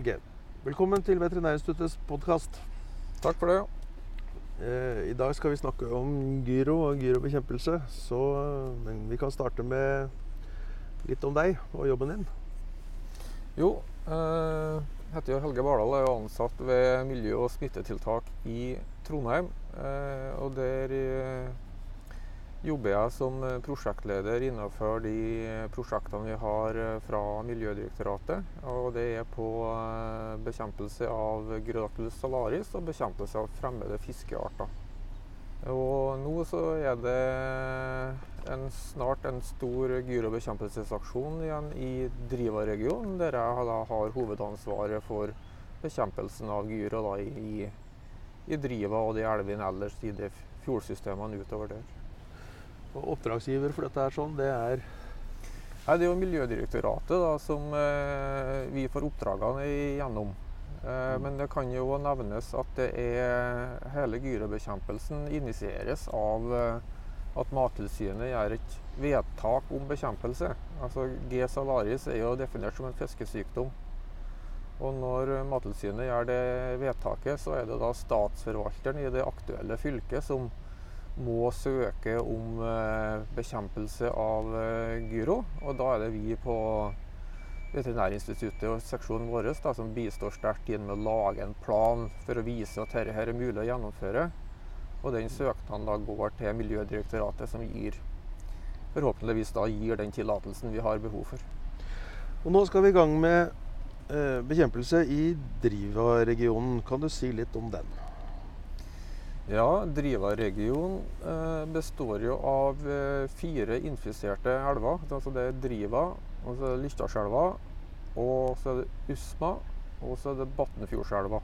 Geir. Velkommen til Veterinærinstituttets podkast. Takk for det. Eh, I dag skal vi snakke om gyro og gyrobekjempelse. Så men vi kan starte med litt om deg og jobben din. Jo, eh, heter jo Helge Bardal, er jo ansatt ved miljø- og smittetiltak i Trondheim. Eh, og der eh, jobber jeg som eh, prosjektleder innenfor de prosjektene vi har eh, fra Miljødirektoratet. Og det er på eh, bekjempelse av Gyrodactylus salaris og bekjempelse av fremmede fiskearter. Og nå så er det en, snart en stor gyrobekjempelsesaksjon igjen i Driva-regionen, der jeg da har hovedansvaret for bekjempelsen av gyro i, i Driva og de elvene ellers i de fjordsystemene utover der. Og oppdragsgiver for dette er sånn, det er Nei, det er jo Miljødirektoratet da, som eh, vi får oppdragene igjennom. Eh, men det kan jo nevnes at det er hele gyrebekjempelsen initieres av eh, at Mattilsynet gjør et vedtak om bekjempelse. Altså G. salaris er jo definert som en fiskesykdom. Og når Mattilsynet gjør det vedtaket, så er det da statsforvalteren i det aktuelle fylket som må søke om eh, bekjempelse av eh, gyro. Og da er det vi på Veterinærinstituttet og seksjonen vår da, som bistår sterkt inn med å lage en plan for å vise at dette er mulig å gjennomføre. Og den søknaden da går til Miljødirektoratet, som gir, forhåpentligvis da gir den tillatelsen vi har behov for. Og nå skal vi i gang med eh, bekjempelse i Driva-regionen. Kan du si litt om den? Ja, Driva-regionen eh, består jo av eh, fire infiserte elver. Altså det er Driva, og så er det Lystadselva, og så er det Usma, og så er det Batnfjordselva.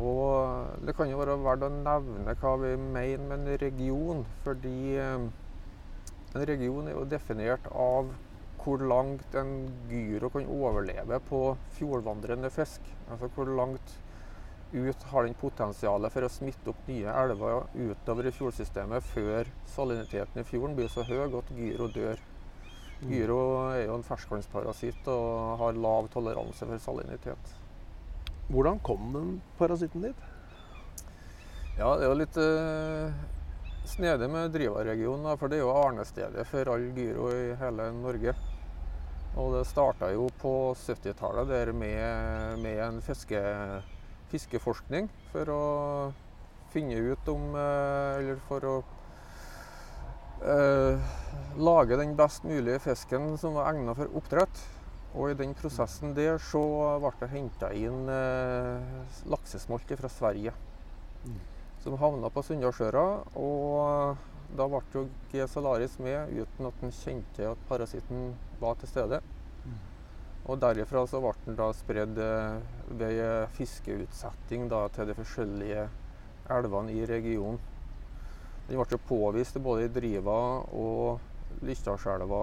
Og det kan jo være verdt å nevne hva vi mener med en region, fordi eh, en region er jo definert av hvor langt en gyro kan overleve på fjordvandrende fisk. Altså hvor langt ut har den potensialet for å smitte opp nye elver utover i fjordsystemet før saliniteten i fjorden blir så høy at gyro dør. Gyro er jo en ferskvannsparasitt og har lav toleranse for salinitet. Hvordan kom den parasitten dit? Ja, det er jo litt eh, snedig med Driva-regionen, for det er jo arnestedet for all gyro i hele Norge. Og det starta jo på 70-tallet der med, med en fiske, fiskeforskning for å finne ut om eh, Eller for å eh, lage den best mulige fisken som var egnet for oppdrett. Og i den prosessen der så ble det henta inn eh, laksesmolt fra Sverige. Mm. Som havna på Sunndalsøra. Og da ble jo G. salaris med uten at en kjente at parasitten var til stede. Og derifra så ble den da spredd eh, ved fiskeutsetting da, til de forskjellige elvene i regionen. Den ble påvist både i Driva og Lystadselva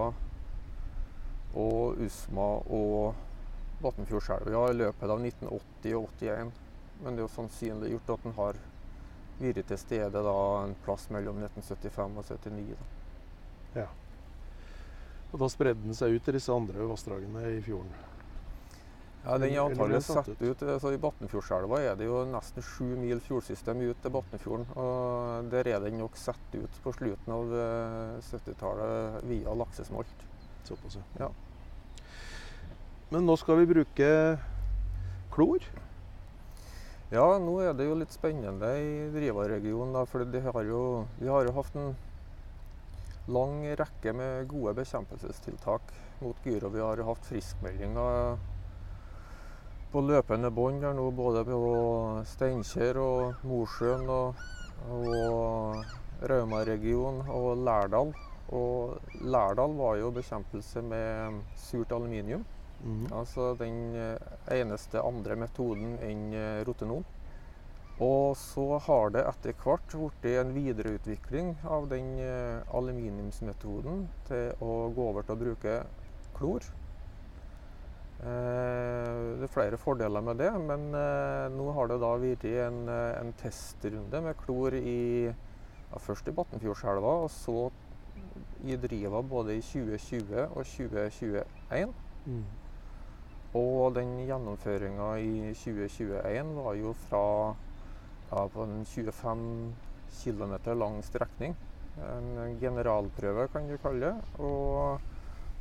og Usma og Batnfjordselva i løpet av 1980 og 81. Men det er jo sannsynliggjort at den har vært til stede da en plass mellom 1975 og 79. Da. Og da spredde den seg ut til disse andre vassdragene i fjorden. Ja, Den er antallet satt ut. så I Batnfjordselva er det jo nesten sju mil fjordsystem ut til Batnfjorden. Og der er den nok satt ut på slutten av eh, 70-tallet via laksesmolt. Såpass, Ja. Men nå skal vi bruke klor. Ja, nå er det jo litt spennende i Driva-regionen. For de har jo, vi har jo hatt en lang rekke med gode bekjempelsestiltak mot gyro. Vi har hatt friskmeldinger på løpende bånd her nå, både på Steinkjer og Mosjøen og, og Rauma-regionen og Lærdal. Og Lærdal var jo bekjempelse med surt aluminium. Mm. Altså den eh, eneste andre metoden enn eh, rotenon. Og så har det etter hvert blitt en videreutvikling av den eh, aluminiumsmetoden til å gå over til å bruke klor. Eh, det er flere fordeler med det, men eh, nå har det da vært en, en testrunde med klor i ja, først i Batnfjordselva, og så i Driva både i 2020 og 2021. Mm. Og den gjennomføringa i 2021 var jo fra ja, på en 25 km lang strekning. En generalprøve, kan du kalle det. Og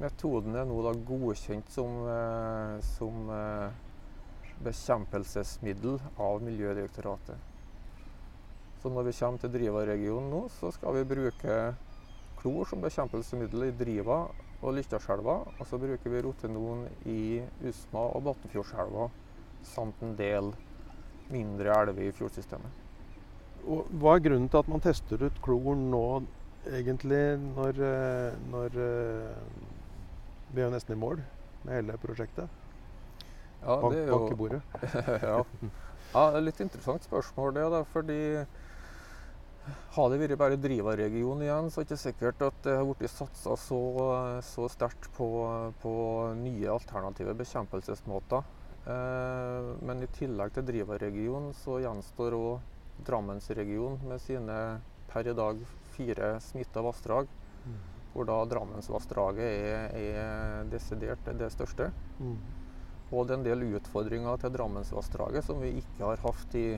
metoden er nå da godkjent som, eh, som eh, bekjempelsesmiddel av Miljødirektoratet. Så når vi kommer til Driva-regionen nå, så skal vi bruke klor som bekjempelsesmiddel i Driva og Lystaselva. Og så bruker vi rotenon i Usma og Batnfjordselva samt en del mindre elver i fjordsystemet. Og hva er grunnen til at man tester ut klor nå, egentlig, når, eh, når eh, vi er nesten i mål med hele prosjektet? Ja, det er jo bordet. ja. ja, det er litt interessant spørsmål det, da, fordi har det vært bare Driva-regionen igjen, så er det ikke sikkert at det har blitt satsa så, så sterkt på, på, nye alternative bekjempelsesmåter. Eh, men i tillegg til Driva-regionen så gjenstår òg Drammensregionen med sine per i dag fire smitta vassdrag. Mm. Hvor da Drammensvassdraget er, er desidert det største. Mm. Og det er en del utfordringer til Drammensvassdraget som vi ikke har hatt i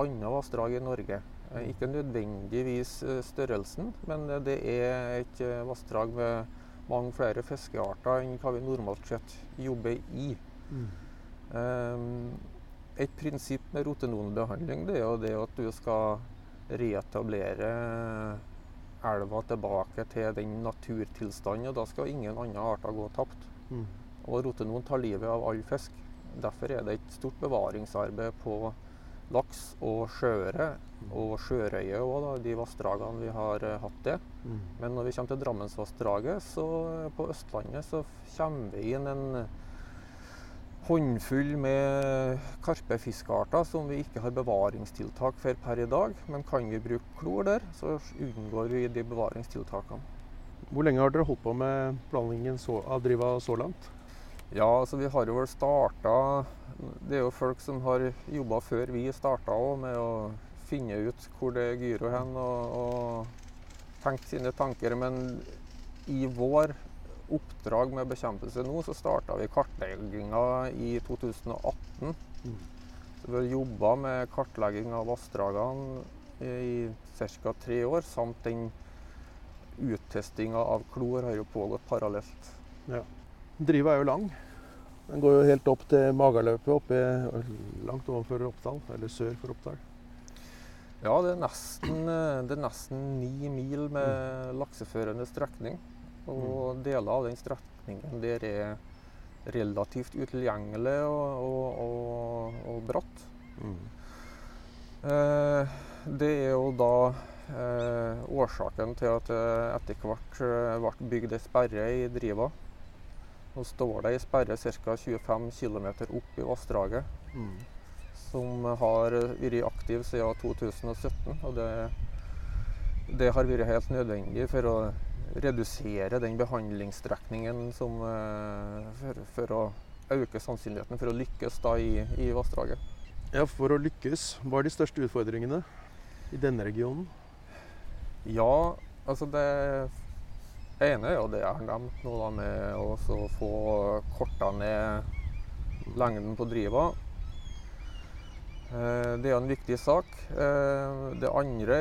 andre vassdrag i Norge. Eh, Ikke nødvendigvis eh, størrelsen, men det er et vassdrag med mange flere fiskearter enn hva vi normalt sett jobber i. Mm. Ehm, et prinsipp med rotenonbehandling det er jo det at du skal reetablere elva tilbake til den naturtilstanden, og da skal ingen andre arter gå tapt. Mm. Og rotenon tar livet av all fisk. Derfor er det et stort bevaringsarbeid på laks og sjøøre og sjørøye òg, de vassdragene vi har eh, hatt det. Mm. Men når vi kommer til Drammensvassdraget, så eh, på Østlandet, så kommer vi inn en håndfull med karpefiskearter som vi ikke har bevaringstiltak for per i dag. Men kan vi bruke klor der, så unngår vi de bevaringstiltakene. Hvor lenge har dere holdt på med planleggingen av Driva så langt? Ja, altså vi har jo vel starta Det er jo folk som har jobba før vi starta òg, med å finne ut hvor det er gyro hen, og, og tenkt sine tanker. Men i vår oppdrag med bekjempelse nå, så starta vi kartlegginga i 2018. Mm. Så vi har jobba med kartlegging av vassdragene i ca. tre år, samt den uttestinga av klor har jo pågått parallelt. Driva er jo lang. Den går jo helt opp til Magaløpet, oppe, langt ovenfor Oppdal, eller sør for Oppdal. Ja, det er nesten, eh, det er nesten ni mil med lakseførende strekning. Og deler av den strekningen der er relativt utilgjengelig og, og, og, og bratt. Mm. Eh, det er jo da eh, årsaken til at det etter hvert eh, ble bygd ei sperre i Driva. Nå står det ei sperre ca. 25 km opp i vassdraget, Mm. som har vært aktiv siden 2017. Og det, det har vært helt nødvendig for å redusere den behandlingsstrekningen som, eh, for, for å øke sannsynligheten for å lykkes da i, i vassdraget. Ja, For å lykkes, hva er de største utfordringene i denne regionen? Ja, altså det ene er jo det jeg har nevnt nå, da, med å få korta ned lengden på driva. Eh, Det er en viktig sak. Eh, Det andre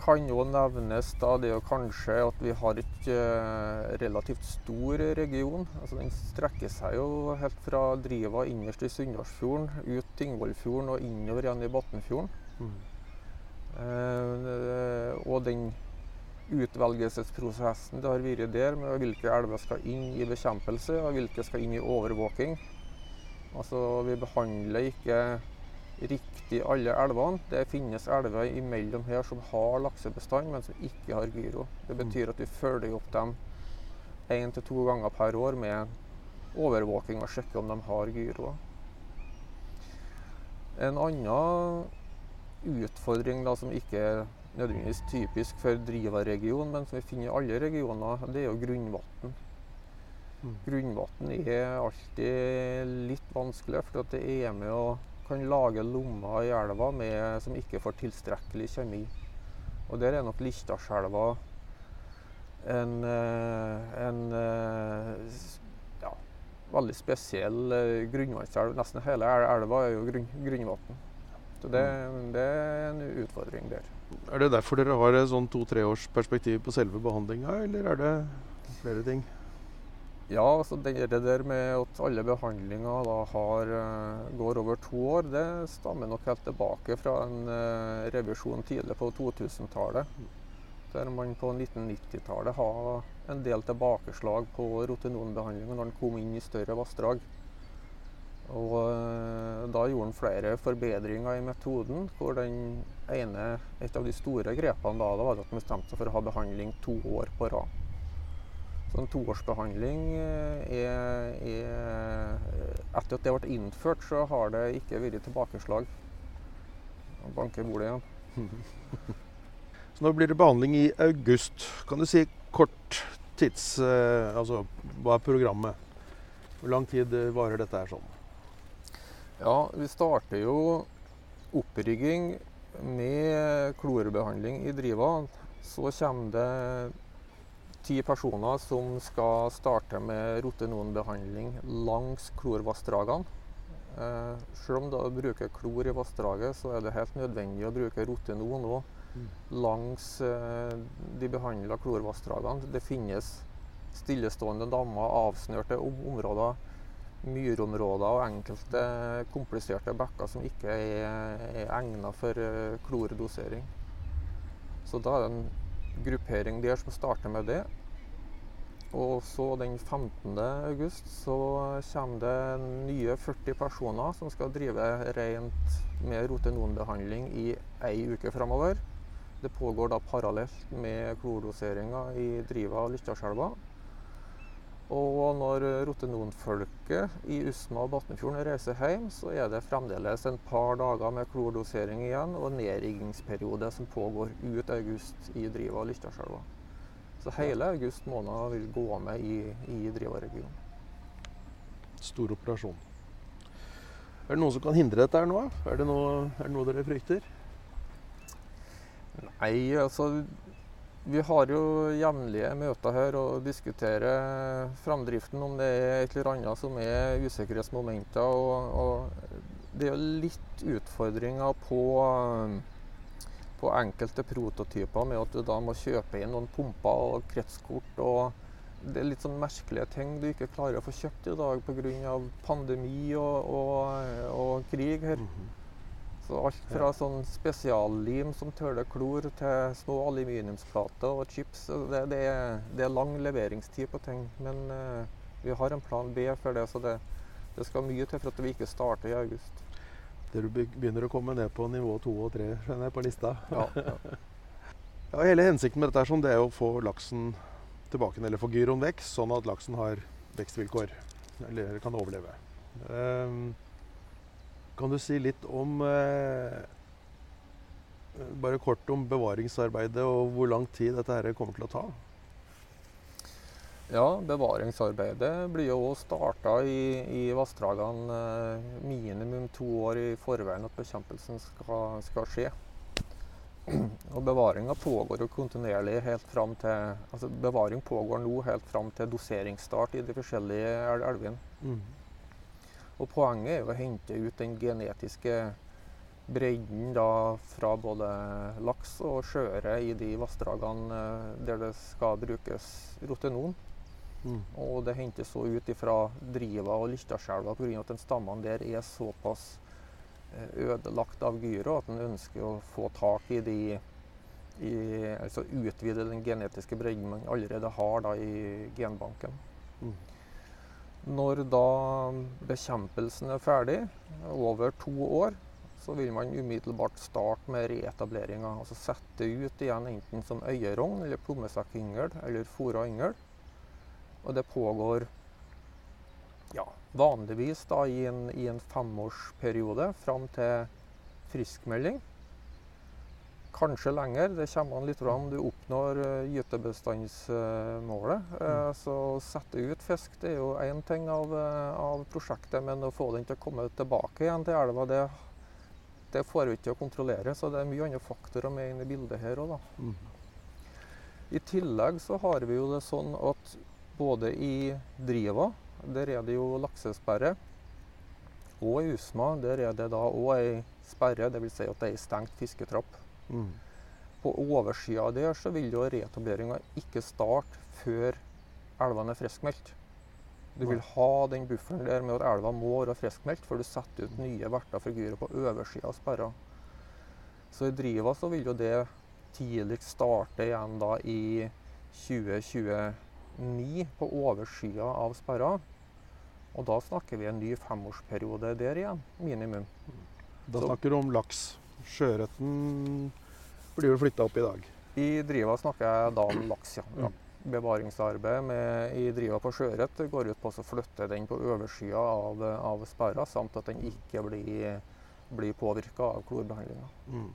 kan jo nevnes da, det er kanskje at vi har et eh, relativt stor region. Altså Den strekker seg jo helt fra Driva innerst i Sunndalsfjorden, ut Tingvollfjorden og innover igjen i Batnfjorden. Mm. Eh, og den utvelgelsesprosessen det har vært der, med hvilke elver skal inn i bekjempelse og hvilke skal inn i overvåking. Altså, vi behandler ikke riktig alle elvene. Det finnes elver imellom her som har laksebestand, men som ikke har gyro. Det betyr at vi følger opp dem én til to ganger per år med overvåking og sjekker om de har gyro. En annen utfordring da, som ikke er nødvendigvis typisk for Driva-regionen, men som vi finner i alle regioner, det er jo grunnvann. Mm. Grunnvann er alltid litt vanskelig, for at det er med å kan lage lommer i elva med, som ikke får tilstrekkelig kjemi. Og der er nok Listaselva en, eh, en eh, ja, veldig spesiell eh, grunnvannselv. Nesten hele elva er jo grunn, grunnvann. Så det, det er en utfordring der. Er det derfor dere har et sånn to-tre års perspektiv på selve behandlinga, eller er det flere ting? Ja, altså det der med at alle behandlinger har, eh, går over to år, det stammer nok helt tilbake fra en eh, revisjon tidlig på 2000-tallet. Der man på 1990-tallet har en del tilbakeslag på rotenonbehandling når den kom inn i større vassdrag. Og eh, da gjorde han flere forbedringer i metoden, hvor den ene, et av de store grepene da, da var at man bestemte seg for å ha behandling to år på rad. Så en toårsbehandling eh, er, er Etter at det ble innført, så har det ikke vært tilbakeslag. Nå Banker bordet igjen. Så nå blir det behandling i august. Kan du si kort tids... eh, altså, hva er programmet? Hvor lang tid eh, varer dette her sånn? Ja, vi starter jo opprygging med klorbehandling i driva. Så kommer det ti personer som skal starte med rotenonbehandling langs klorvassdragene. Eh, selv om du bruker klor i vassdraget, så er det helt nødvendig å bruke rotenon òg langs eh, de behandla klorvassdragene. Det finnes stillestående dammer, avsnørte om områder, myrområder og enkelte kompliserte bekker som ikke er, er egnet for eh, klordosering. Så da er det en gruppering der som starter med det. Og så den 15. august så kommer det nye 40 personer som skal drive rent med rotenonbehandling i ei uke framover. Det pågår da parallelt med klordoseringa i Driva og Lytjarselva. Og når rotenonfolket i Usma og Batnfjorden reiser hjem, så er det fremdeles en par dager med klordosering igjen og nedriggingsperiode som pågår ut august i Driva og Lytjarselva. Så hele august måned vil gå med i, i Driva-regionen. Stor operasjon. Er det noen som kan hindre dette her nå? Er det noe, er det noe dere frykter? Nei, altså Vi har jo jevnlige møter her og diskuterer framdriften, om det er et eller annet som er usikkerhetsmomenter. Og, og det er jo litt utfordringer på, på enkelte prototyper med at du da må kjøpe inn noen pumper og kretskort. og Det er litt sånn merkelige ting du ikke klarer å få kjøpt i dag pga. pandemi og, og, og krig her. Så alt fra sånn spesiallim som tøler klor, til små aluminiumsplater og chips. Det, det, er, det er lang leveringstid på ting. Men uh, vi har en plan B for det, så det, det skal mye til for at vi ikke starter i august. Dere be- begynner å komme ned på nivå to og tre skjønner jeg, på lista. Ja, ja. Ja, hele hensikten med dette er sånn, det er å få laksen tilbake, eller få gyroen vekk, sånn at laksen har vekstvilkår, eller kan overleve. Ehm, kan du si litt om eh, Bare kort om bevaringsarbeidet og hvor lang tid dette her kommer til å ta? ja, bevaringsarbeidet blir jo starta i, i vassdragene eh, minimum to år i forveien at bekjempelsen skal, skal skje. Og bevaringa pågår jo kontinuerlig helt fram til altså Bevaring pågår nå helt fram til doseringsstart i de forskjellige elvene. elvene. Og poenget er jo å hente ut den genetiske bredden da fra både laks og sjøøre i de vassdragene eh, der det skal brukes rotenon. Mm. Og det hentes så ut fra Driva og Lyktaskjelva pga. at de stammene der er såpass eh, ødelagt av gyro at en ønsker å få tak i de i, Altså utvide den genetiske bredden man allerede har da i genbanken. Mm. Når da bekjempelsen er ferdig, over to år, så vil man umiddelbart starte med reetableringa. Altså sette ut igjen enten som øyerogn eller plommesekkyngel eller fôra yngel. Og det pågår ja, vanligvis da i en, i en femårsperiode fram til friskmelding. Kanskje lenger, det kommer an litt om Du oppnår uh, gytebestandsmålet. Mm. så å sette ut fisk det er jo én ting av, eh, av prosjektet, men å få den til å komme tilbake igjen til elva, det, det får vi ikke til å kontrollere. Så det er mye andre faktorer med inn i bildet her òg, da. Mm. I tillegg så har vi jo det sånn at både i Driva der er det jo laksesperre. Og i Usma der er det da òg ei sperre, dvs. Si at det er ei stengt fisketrapp. Mm. På oversida der så vil jo reetableringa ikke starte før elvene er friskmeldt. Du vil ha den bufferen der med at elva må være friskmeldt før du setter ut nye verter gyret på oversida av sperra. Så i Driva så vil jo det tidligst starte igjen da i 2029 på oversida av sperra. Og da snakker vi en ny femårsperiode der igjen, minimum. Da Så- snakker du om laks. Sjøørreten blir vel flytta opp i dag. I Driva snakker jeg da om laks, ja. ja. Mm. Bevaringsarbeidet med, i Driva på sjøørret går ut på å flytte den på oversida av, av sperra, samt at den ikke blir, blir påvirka av klorbehandlinga. Mm.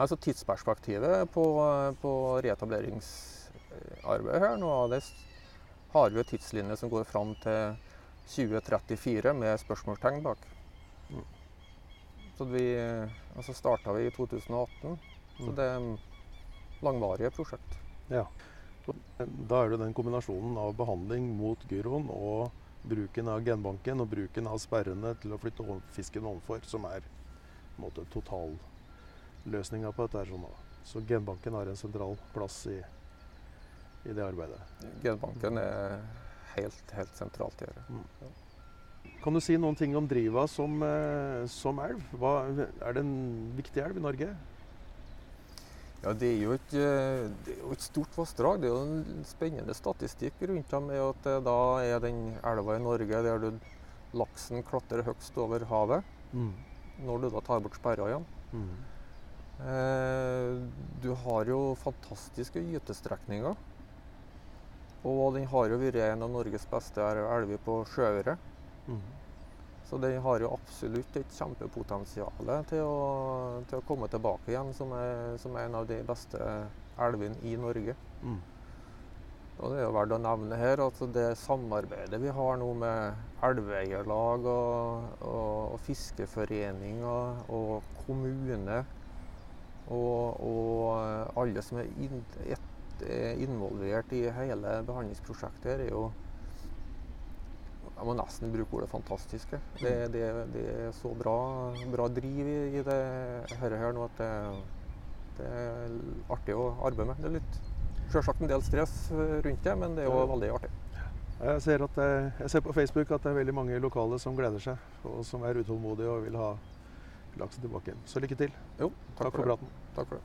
Altså tidsperspektivet på, på reetableringsarbeidet her nå, det har vi en tidslinje som går fram til 2034 med spørsmålstegn bak. Mm. Så vi altså starta vi i 2018, så Mm. det er langvarige prosjekt. Ja. Da er det den kombinasjonen av behandling mot gyroen og bruken av genbanken og bruken av sperrene til å flytte fisken ovenfor, som er på en måte totalløsninga på dette. sånn. Så genbanken har en sentral plass i, i det arbeidet. Genbanken er helt, helt sentralt i det. Kan du si noen ting om Driva som, eh, som elv? Hva, er det en viktig elv i Norge? Ja, det er jo et, eh, er jo et stort vassdrag. Det er jo en spennende statistikk rundt dem. med at det da er den elva i Norge der du, laksen klatrer høgst over havet, når du da tar bort sperra igjen. Mm. Eh, du har jo fantastiske gytestrekninger. Og den har jo vært en av Norges beste elver på sjøøre. Mm. Så den har jo absolutt et kjempepotensial til å, til å komme tilbake igjen som, er, som en av de beste elvene i Norge. Mm. Og det er jo verdt å nevne her at det samarbeidet vi har nå med elveeierlag og, og, og fiskeforeninger og kommune og, og alle som er, in, et, er involvert i hele behandlingsprosjektet, her, er jo jeg må nesten bruke ordet fantastiske. Det, det, det er så bra, bra driv i, i det her, her nå at det, det, er artig å arbeide med. Det er litt, Selvsagt en del stress eh, rundt det, men det er jo veldig artig. Jeg ser, at, eh, jeg ser, på Facebook at det er veldig mange lokale som gleder seg, og som er utålmodige og vil ha laksen tilbake. Så lykke til. Jo, takk, takk for, for praten. Takk for det.